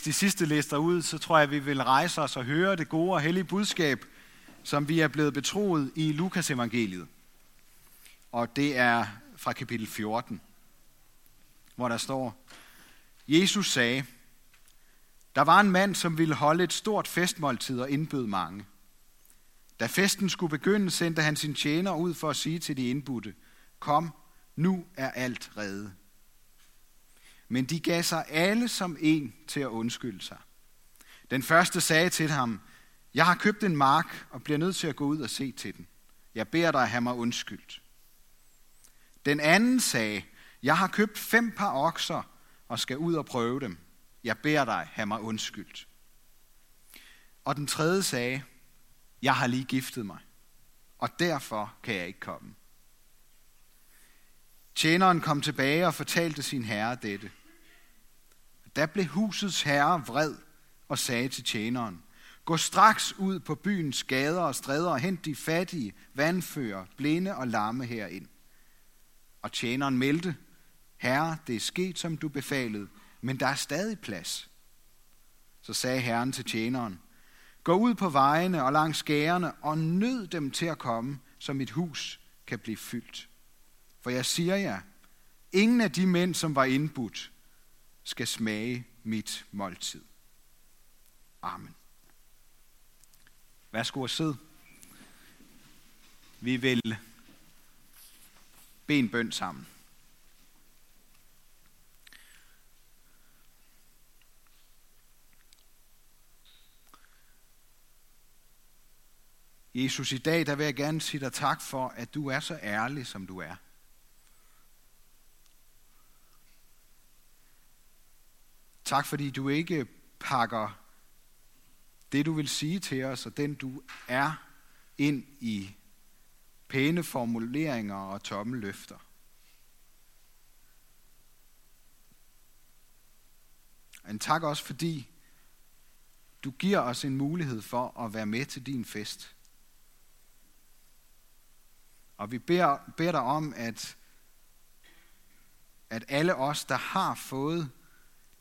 mens de sidste lister ud, så tror jeg, vi vil rejse os og høre det gode og hellige budskab, som vi er blevet betroet i Lukas evangeliet. Og det er fra kapitel 14, hvor der står, Jesus sagde, der var en mand, som ville holde et stort festmåltid og indbød mange. Da festen skulle begynde, sendte han sin tjener ud for at sige til de indbudte, kom, nu er alt reddet. Men de gav sig alle som en til at undskylde sig. Den første sagde til ham, jeg har købt en mark og bliver nødt til at gå ud og se til den. Jeg beder dig have mig undskyldt. Den anden sagde, jeg har købt fem par okser og skal ud og prøve dem. Jeg beder dig have mig undskyldt. Og den tredje sagde, jeg har lige giftet mig, og derfor kan jeg ikke komme. Tjeneren kom tilbage og fortalte sin herre dette. Da blev husets herre vred og sagde til tjeneren, Gå straks ud på byens gader og stræder og hent de fattige, vandfører, blinde og lamme herind. Og tjeneren meldte, Herre, det er sket, som du befalede, men der er stadig plads. Så sagde Herren til tjeneren, Gå ud på vejene og langs skærene og nød dem til at komme, så mit hus kan blive fyldt. For jeg siger jer, ingen af de mænd, som var indbudt, skal smage mit måltid. Amen. Værsgo og sid. Vi vil bede en bøn sammen. Jesus, i dag der vil jeg gerne sige dig tak for, at du er så ærlig, som du er. Tak fordi du ikke pakker det, du vil sige til os, og den du er, ind i pæne formuleringer og tomme løfter. En tak også fordi du giver os en mulighed for at være med til din fest. Og vi beder, beder dig om, at, at alle os, der har fået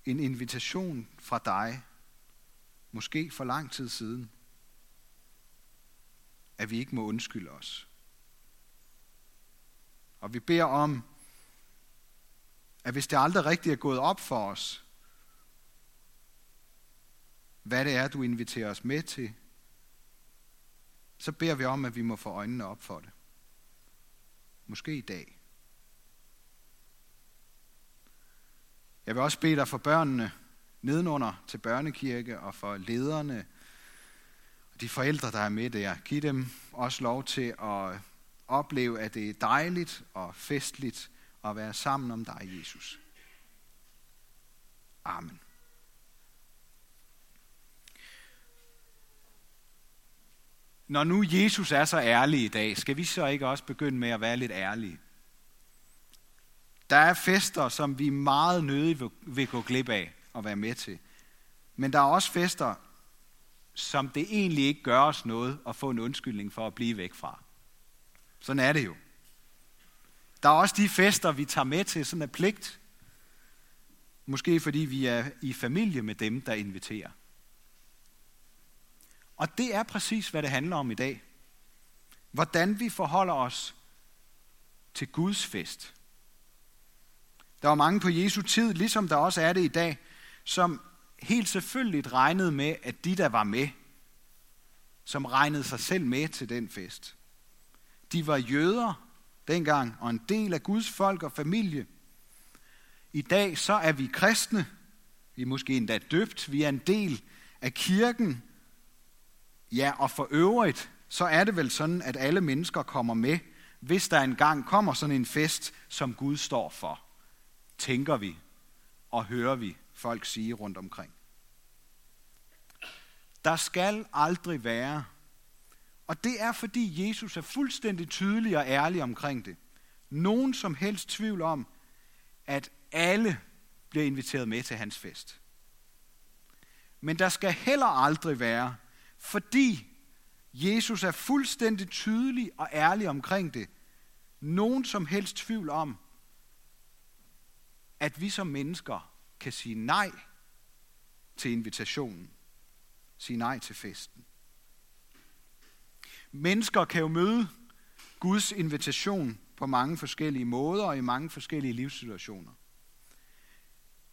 en invitation fra dig, måske for lang tid siden, at vi ikke må undskylde os. Og vi beder om, at hvis det aldrig rigtigt er gået op for os, hvad det er, du inviterer os med til, så beder vi om, at vi må få øjnene op for det. Måske i dag. Jeg vil også bede dig for børnene nedenunder til børnekirke og for lederne og de forældre, der er med der. Giv dem også lov til at opleve, at det er dejligt og festligt at være sammen om dig, Jesus. Amen. Når nu Jesus er så ærlig i dag, skal vi så ikke også begynde med at være lidt ærlige? Der er fester, som vi meget nødig vil gå glip af og være med til. Men der er også fester, som det egentlig ikke gør os noget at få en undskyldning for at blive væk fra. Sådan er det jo. Der er også de fester, vi tager med til, sådan er pligt. Måske fordi vi er i familie med dem, der inviterer. Og det er præcis, hvad det handler om i dag. Hvordan vi forholder os til Guds fest. Der var mange på Jesu tid, ligesom der også er det i dag, som helt selvfølgelig regnede med, at de, der var med, som regnede sig selv med til den fest. De var jøder dengang, og en del af Guds folk og familie. I dag så er vi kristne, vi er måske endda døbt, vi er en del af kirken. Ja, og for øvrigt, så er det vel sådan, at alle mennesker kommer med, hvis der engang kommer sådan en fest, som Gud står for. Tænker vi og hører vi folk sige rundt omkring. Der skal aldrig være, og det er fordi Jesus er fuldstændig tydelig og ærlig omkring det, nogen som helst tvivl om, at alle bliver inviteret med til hans fest. Men der skal heller aldrig være, fordi Jesus er fuldstændig tydelig og ærlig omkring det, nogen som helst tvivl om, at vi som mennesker kan sige nej til invitationen. Sige nej til festen. Mennesker kan jo møde Guds invitation på mange forskellige måder og i mange forskellige livssituationer.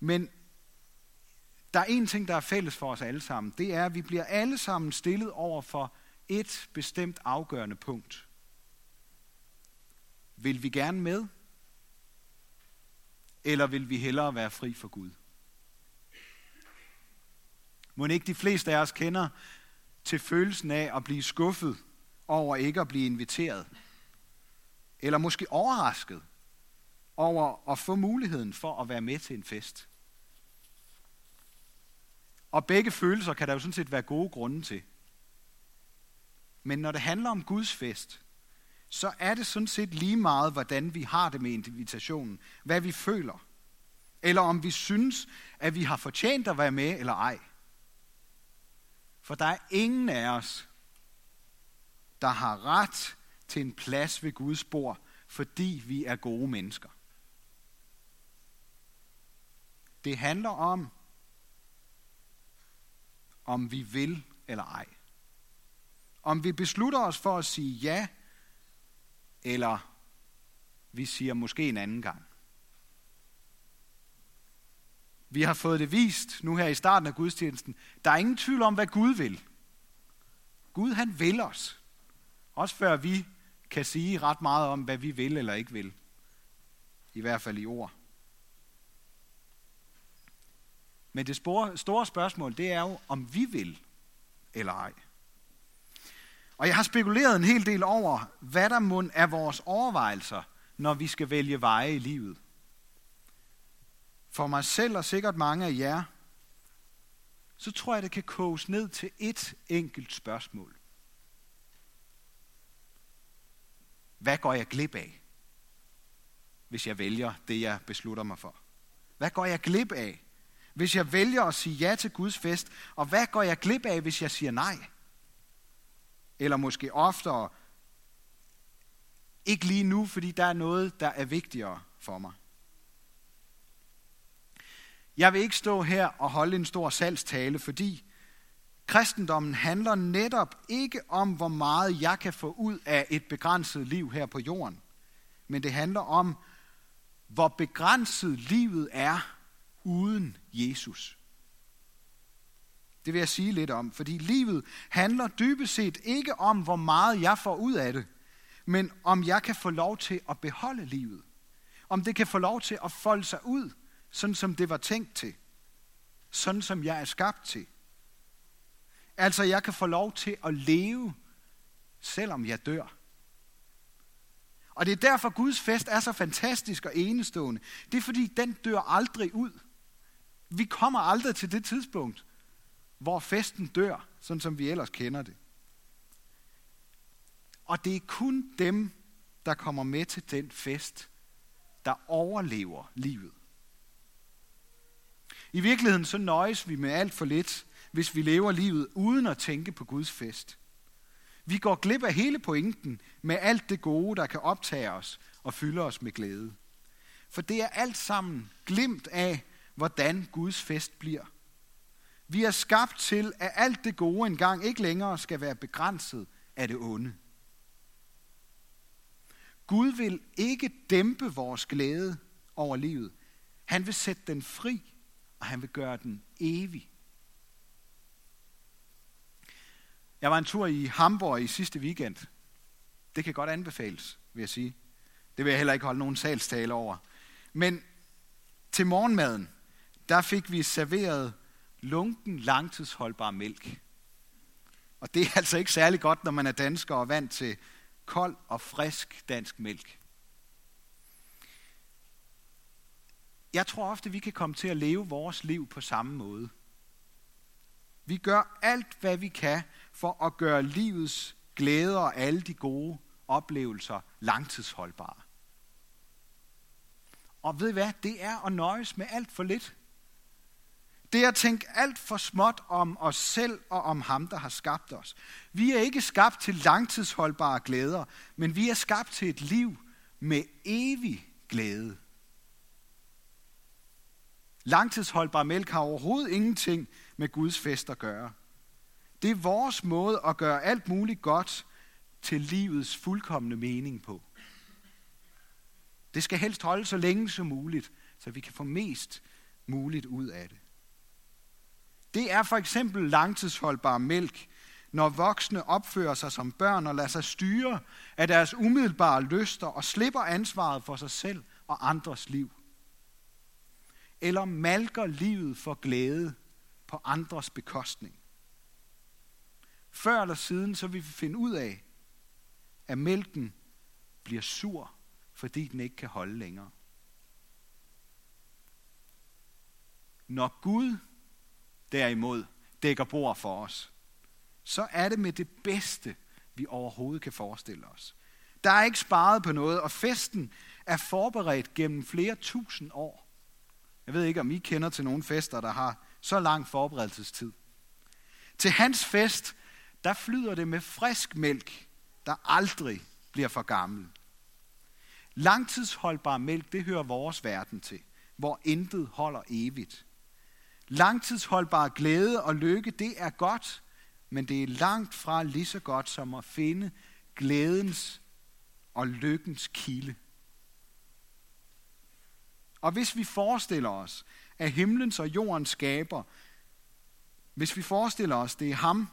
Men der er en ting, der er fælles for os alle sammen. Det er, at vi bliver alle sammen stillet over for et bestemt afgørende punkt. Vil vi gerne med? Eller vil vi hellere være fri for Gud? Må ikke de fleste af os kender til følelsen af at blive skuffet over ikke at blive inviteret? Eller måske overrasket over at få muligheden for at være med til en fest? Og begge følelser kan der jo sådan set være gode grunde til. Men når det handler om Guds fest, så er det sådan set lige meget, hvordan vi har det med invitationen. Hvad vi føler. Eller om vi synes, at vi har fortjent at være med eller ej. For der er ingen af os, der har ret til en plads ved Guds bord, fordi vi er gode mennesker. Det handler om, om vi vil eller ej. Om vi beslutter os for at sige ja, eller vi siger måske en anden gang. Vi har fået det vist nu her i starten af gudstjenesten. Der er ingen tvivl om, hvad Gud vil. Gud han vil os. Også før vi kan sige ret meget om, hvad vi vil eller ikke vil. I hvert fald i ord. Men det store spørgsmål, det er jo, om vi vil eller ej. Og jeg har spekuleret en hel del over, hvad der mund er vores overvejelser, når vi skal vælge veje i livet. For mig selv og sikkert mange af jer, så tror jeg, det kan koges ned til et enkelt spørgsmål. Hvad går jeg glip af, hvis jeg vælger det, jeg beslutter mig for? Hvad går jeg glip af, hvis jeg vælger at sige ja til Guds fest? Og hvad går jeg glip af, hvis jeg siger nej? Eller måske oftere, ikke lige nu, fordi der er noget, der er vigtigere for mig. Jeg vil ikke stå her og holde en stor salgstale, fordi kristendommen handler netop ikke om, hvor meget jeg kan få ud af et begrænset liv her på jorden. Men det handler om, hvor begrænset livet er uden Jesus. Det vil jeg sige lidt om, fordi livet handler dybest set ikke om, hvor meget jeg får ud af det, men om jeg kan få lov til at beholde livet. Om det kan få lov til at folde sig ud, sådan som det var tænkt til. Sådan som jeg er skabt til. Altså, jeg kan få lov til at leve, selvom jeg dør. Og det er derfor, Guds fest er så fantastisk og enestående. Det er fordi, den dør aldrig ud. Vi kommer aldrig til det tidspunkt, hvor festen dør, sådan som vi ellers kender det. Og det er kun dem, der kommer med til den fest, der overlever livet. I virkeligheden så nøjes vi med alt for lidt, hvis vi lever livet uden at tænke på Guds fest. Vi går glip af hele pointen med alt det gode, der kan optage os og fylde os med glæde. For det er alt sammen glimt af, hvordan Guds fest bliver. Vi er skabt til, at alt det gode engang ikke længere skal være begrænset af det onde. Gud vil ikke dæmpe vores glæde over livet. Han vil sætte den fri, og han vil gøre den evig. Jeg var en tur i Hamburg i sidste weekend. Det kan godt anbefales, vil jeg sige. Det vil jeg heller ikke holde nogen salgstale over. Men til morgenmaden, der fik vi serveret lunken langtidsholdbar mælk. Og det er altså ikke særlig godt, når man er dansker og vant til kold og frisk dansk mælk. Jeg tror ofte, vi kan komme til at leve vores liv på samme måde. Vi gør alt, hvad vi kan for at gøre livets glæder og alle de gode oplevelser langtidsholdbare. Og ved I hvad? Det er at nøjes med alt for lidt. Det er at tænke alt for småt om os selv og om ham, der har skabt os. Vi er ikke skabt til langtidsholdbare glæder, men vi er skabt til et liv med evig glæde. Langtidsholdbar mælk har overhovedet ingenting med Guds fest at gøre. Det er vores måde at gøre alt muligt godt til livets fuldkommende mening på. Det skal helst holde så længe som muligt, så vi kan få mest muligt ud af det. Det er for eksempel langtidsholdbar mælk, når voksne opfører sig som børn og lader sig styre af deres umiddelbare lyster og slipper ansvaret for sig selv og andres liv. Eller malker livet for glæde på andres bekostning. Før eller siden, så vil vi finde ud af, at mælken bliver sur, fordi den ikke kan holde længere. Når Gud derimod dækker bord for os, så er det med det bedste, vi overhovedet kan forestille os. Der er ikke sparet på noget, og festen er forberedt gennem flere tusind år. Jeg ved ikke, om I kender til nogle fester, der har så lang forberedelsestid. Til hans fest, der flyder det med frisk mælk, der aldrig bliver for gammel. Langtidsholdbar mælk, det hører vores verden til, hvor intet holder evigt. Langtidsholdbar glæde og lykke, det er godt, men det er langt fra lige så godt som at finde glædens og lykkens kilde. Og hvis vi forestiller os, at himlens og jordens skaber, hvis vi forestiller os, det er ham,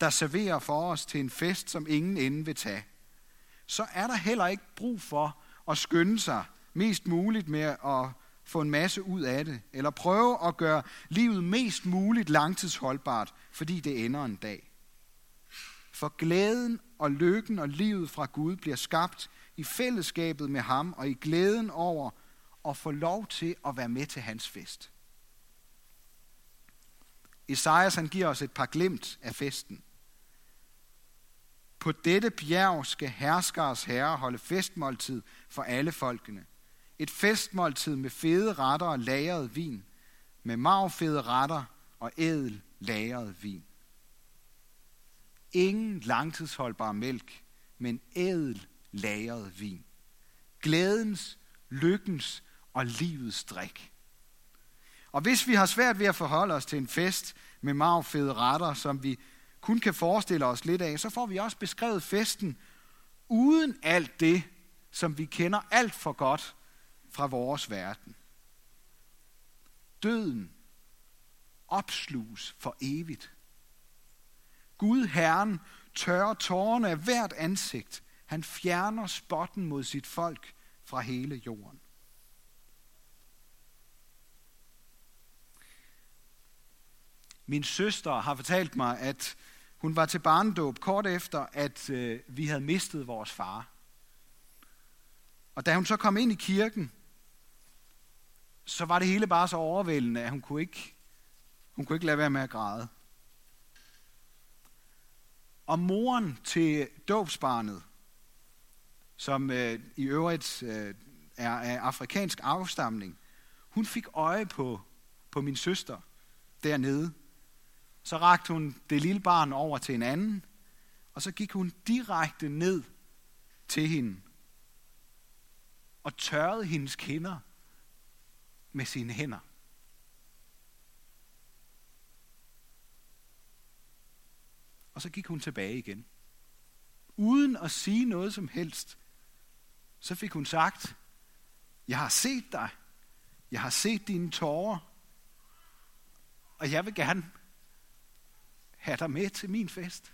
der serverer for os til en fest, som ingen ende vil tage, så er der heller ikke brug for at skynde sig mest muligt med at få en masse ud af det, eller prøve at gøre livet mest muligt langtidsholdbart, fordi det ender en dag. For glæden og lykken og livet fra Gud bliver skabt i fællesskabet med ham og i glæden over at få lov til at være med til hans fest. Esajas han giver os et par glimt af festen. På dette bjerg skal herskers herre holde festmåltid for alle folkene. Et festmåltid med fede retter og lagret vin, med marvfede retter og ædel lagret vin. Ingen langtidsholdbar mælk, men ædel lagret vin. Glædens, lykkens og livets drik. Og hvis vi har svært ved at forholde os til en fest med marvfede retter, som vi kun kan forestille os lidt af, så får vi også beskrevet festen uden alt det, som vi kender alt for godt fra vores verden. Døden opsluges for evigt. Gud Herren tørrer tårerne af hvert ansigt. Han fjerner spotten mod sit folk fra hele jorden. Min søster har fortalt mig, at hun var til barndåb kort efter, at øh, vi havde mistet vores far. Og da hun så kom ind i kirken, så var det hele bare så overvældende, at hun kunne ikke, hun kunne ikke lade være med at græde. Og moren til dåbsbarnet, som øh, i øvrigt øh, er af afrikansk afstamning, hun fik øje på, på min søster dernede. Så rakte hun det lille barn over til en anden, og så gik hun direkte ned til hende og tørrede hendes kinder med sine hænder. Og så gik hun tilbage igen. Uden at sige noget som helst, så fik hun sagt, jeg har set dig. Jeg har set dine tårer. Og jeg vil gerne have dig med til min fest.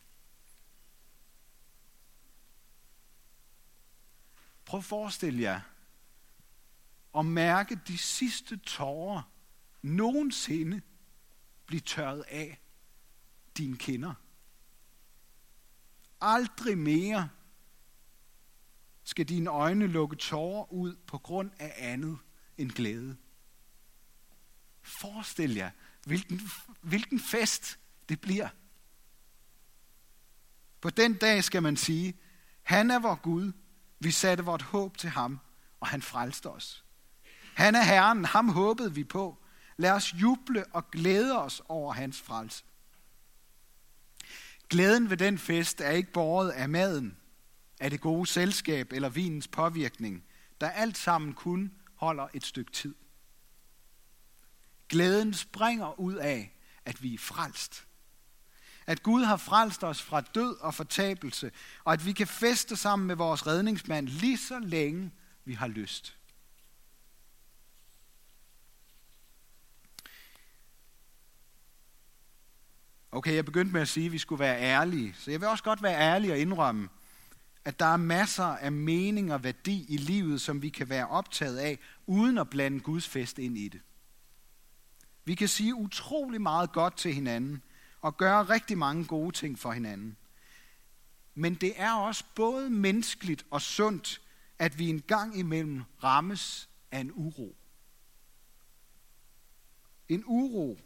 Prøv at forestille jer at mærke de sidste tårer nogensinde blive tørret af dine kinder. Aldrig mere skal dine øjne lukke tårer ud på grund af andet end glæde. Forestil jer, hvilken, hvilken fest det bliver. På den dag skal man sige, han er vor Gud, vi satte vort håb til ham, og han frelste os. Han er Herren, ham håbede vi på. Lad os juble og glæde os over hans frelse. Glæden ved den fest er ikke båret af maden, af det gode selskab eller vinens påvirkning, der alt sammen kun holder et stykke tid. Glæden springer ud af, at vi er frelst. At Gud har frelst os fra død og fortabelse, og at vi kan feste sammen med vores redningsmand lige så længe vi har lyst. Okay, jeg begyndte med at sige, at vi skulle være ærlige. Så jeg vil også godt være ærlig og indrømme, at der er masser af mening og værdi i livet, som vi kan være optaget af, uden at blande Guds fest ind i det. Vi kan sige utrolig meget godt til hinanden, og gøre rigtig mange gode ting for hinanden. Men det er også både menneskeligt og sundt, at vi en gang imellem rammes af en uro. En uro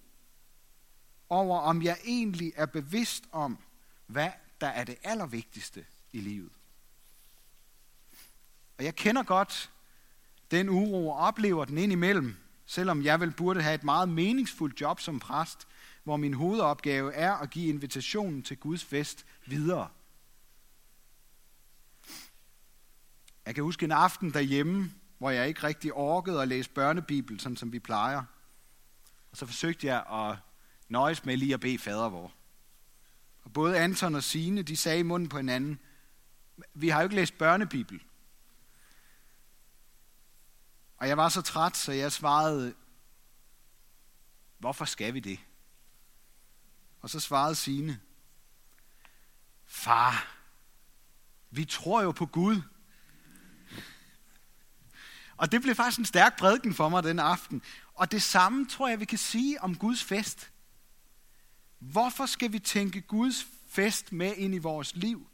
over, om jeg egentlig er bevidst om, hvad der er det allervigtigste i livet. Og jeg kender godt den uro og oplever den indimellem, selvom jeg vel burde have et meget meningsfuldt job som præst, hvor min hovedopgave er at give invitationen til Guds fest videre. Jeg kan huske en aften derhjemme, hvor jeg ikke rigtig orkede at læse børnebibel, sådan som vi plejer. Og så forsøgte jeg at nøjes med lige at bede fader vor. Og både Anton og Sine, de sagde i munden på hinanden, vi har jo ikke læst børnebibel. Og jeg var så træt, så jeg svarede, hvorfor skal vi det? Og så svarede Sine, far, vi tror jo på Gud. Og det blev faktisk en stærk prædiken for mig den aften. Og det samme tror jeg, vi kan sige om Guds fest. Hvorfor skal vi tænke Guds fest med ind i vores liv?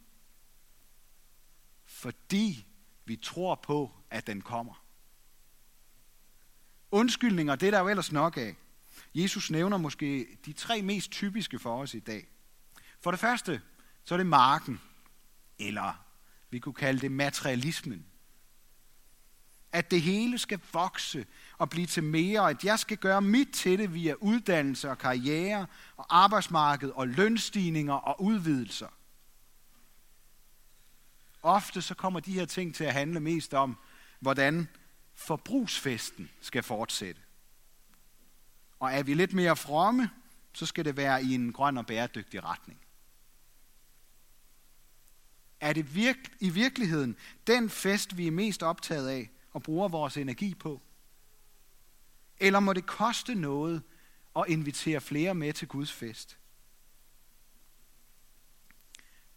Fordi vi tror på, at den kommer. Undskyldninger, det er der jo ellers nok af. Jesus nævner måske de tre mest typiske for os i dag. For det første, så er det marken, eller vi kunne kalde det materialismen. At det hele skal vokse og blive til mere, at jeg skal gøre mit til det via uddannelse og karriere og arbejdsmarked og lønstigninger og udvidelser. Ofte så kommer de her ting til at handle mest om, hvordan forbrugsfesten skal fortsætte. Og er vi lidt mere fromme, så skal det være i en grøn og bæredygtig retning. Er det virk- i virkeligheden den fest, vi er mest optaget af og bruger vores energi på? Eller må det koste noget at invitere flere med til Guds fest?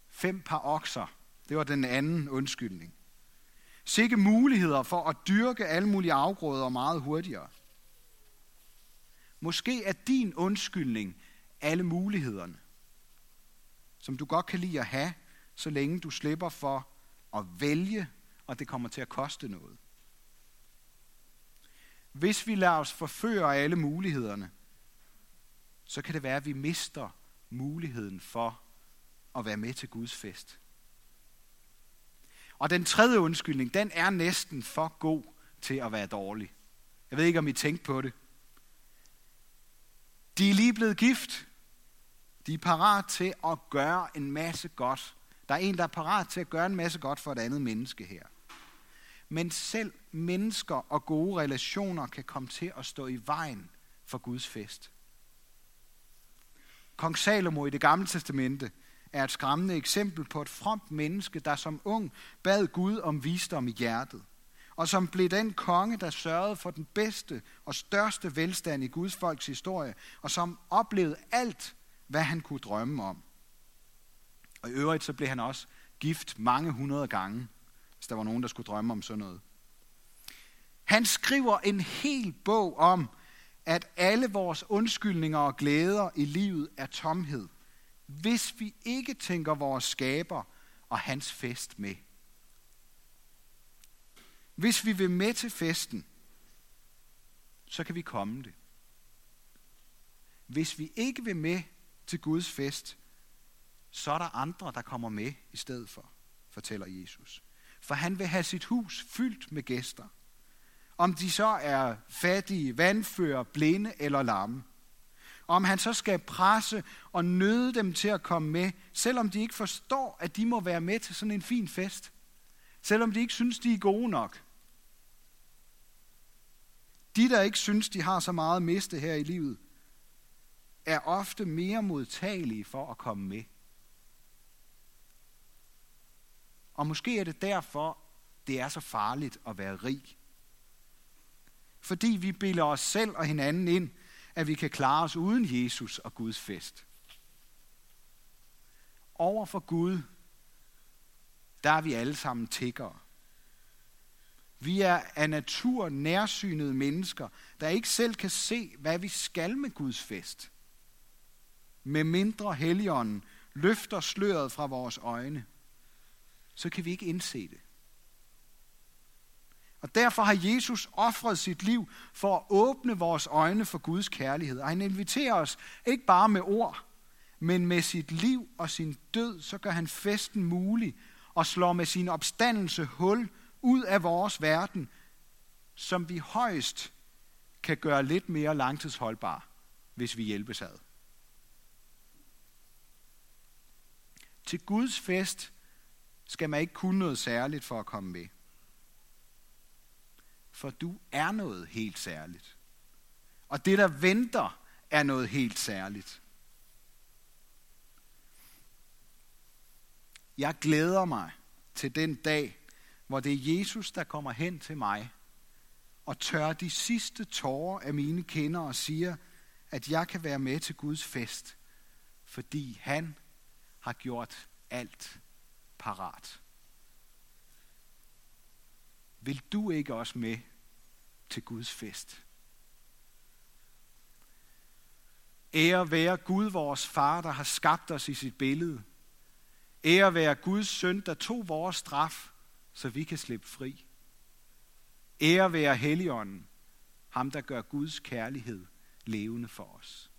Fem par okser, det var den anden undskyldning. Sikke muligheder for at dyrke alle mulige afgrøder meget hurtigere. Måske er din undskyldning alle mulighederne, som du godt kan lide at have, så længe du slipper for at vælge, og det kommer til at koste noget. Hvis vi lader os forføre af alle mulighederne, så kan det være, at vi mister muligheden for at være med til Guds fest. Og den tredje undskyldning, den er næsten for god til at være dårlig. Jeg ved ikke, om I tænkte på det. De er lige blevet gift. De er parat til at gøre en masse godt. Der er en, der er parat til at gøre en masse godt for et andet menneske her. Men selv mennesker og gode relationer kan komme til at stå i vejen for Guds fest. Kong Salomo i det gamle testamente er et skræmmende eksempel på et fromt menneske, der som ung bad Gud om visdom i hjertet, og som blev den konge, der sørgede for den bedste og største velstand i Guds folks historie, og som oplevede alt, hvad han kunne drømme om. Og i øvrigt så blev han også gift mange hundrede gange, hvis der var nogen, der skulle drømme om sådan noget. Han skriver en hel bog om, at alle vores undskyldninger og glæder i livet er tomhed hvis vi ikke tænker vores skaber og hans fest med. Hvis vi vil med til festen, så kan vi komme det. Hvis vi ikke vil med til Guds fest, så er der andre, der kommer med i stedet for, fortæller Jesus. For han vil have sit hus fyldt med gæster. Om de så er fattige, vandfører, blinde eller lamme om han så skal presse og nøde dem til at komme med, selvom de ikke forstår, at de må være med til sådan en fin fest. Selvom de ikke synes, de er gode nok. De, der ikke synes, de har så meget at miste her i livet, er ofte mere modtagelige for at komme med. Og måske er det derfor, det er så farligt at være rig. Fordi vi bilder os selv og hinanden ind, at vi kan klare os uden Jesus og Guds fest. Over for Gud, der er vi alle sammen tiggere. Vi er af natur nærsynede mennesker, der ikke selv kan se, hvad vi skal med Guds fest. Med mindre helligånden løfter sløret fra vores øjne, så kan vi ikke indse det. Og derfor har Jesus offret sit liv for at åbne vores øjne for Guds kærlighed. Og han inviterer os ikke bare med ord, men med sit liv og sin død, så gør han festen mulig og slår med sin opstandelse hul ud af vores verden, som vi højst kan gøre lidt mere langtidsholdbar, hvis vi hjælpes ad. Til Guds fest skal man ikke kunne noget særligt for at komme med. For du er noget helt særligt. Og det, der venter, er noget helt særligt. Jeg glæder mig til den dag, hvor det er Jesus, der kommer hen til mig og tør de sidste tårer af mine kinder og siger, at jeg kan være med til Guds fest, fordi han har gjort alt parat. Vil du ikke også med til Guds fest? Ære være Gud, vores far, der har skabt os i sit billede. Ære være Guds søn, der tog vores straf, så vi kan slippe fri. Ære være Helligånden, ham der gør Guds kærlighed levende for os.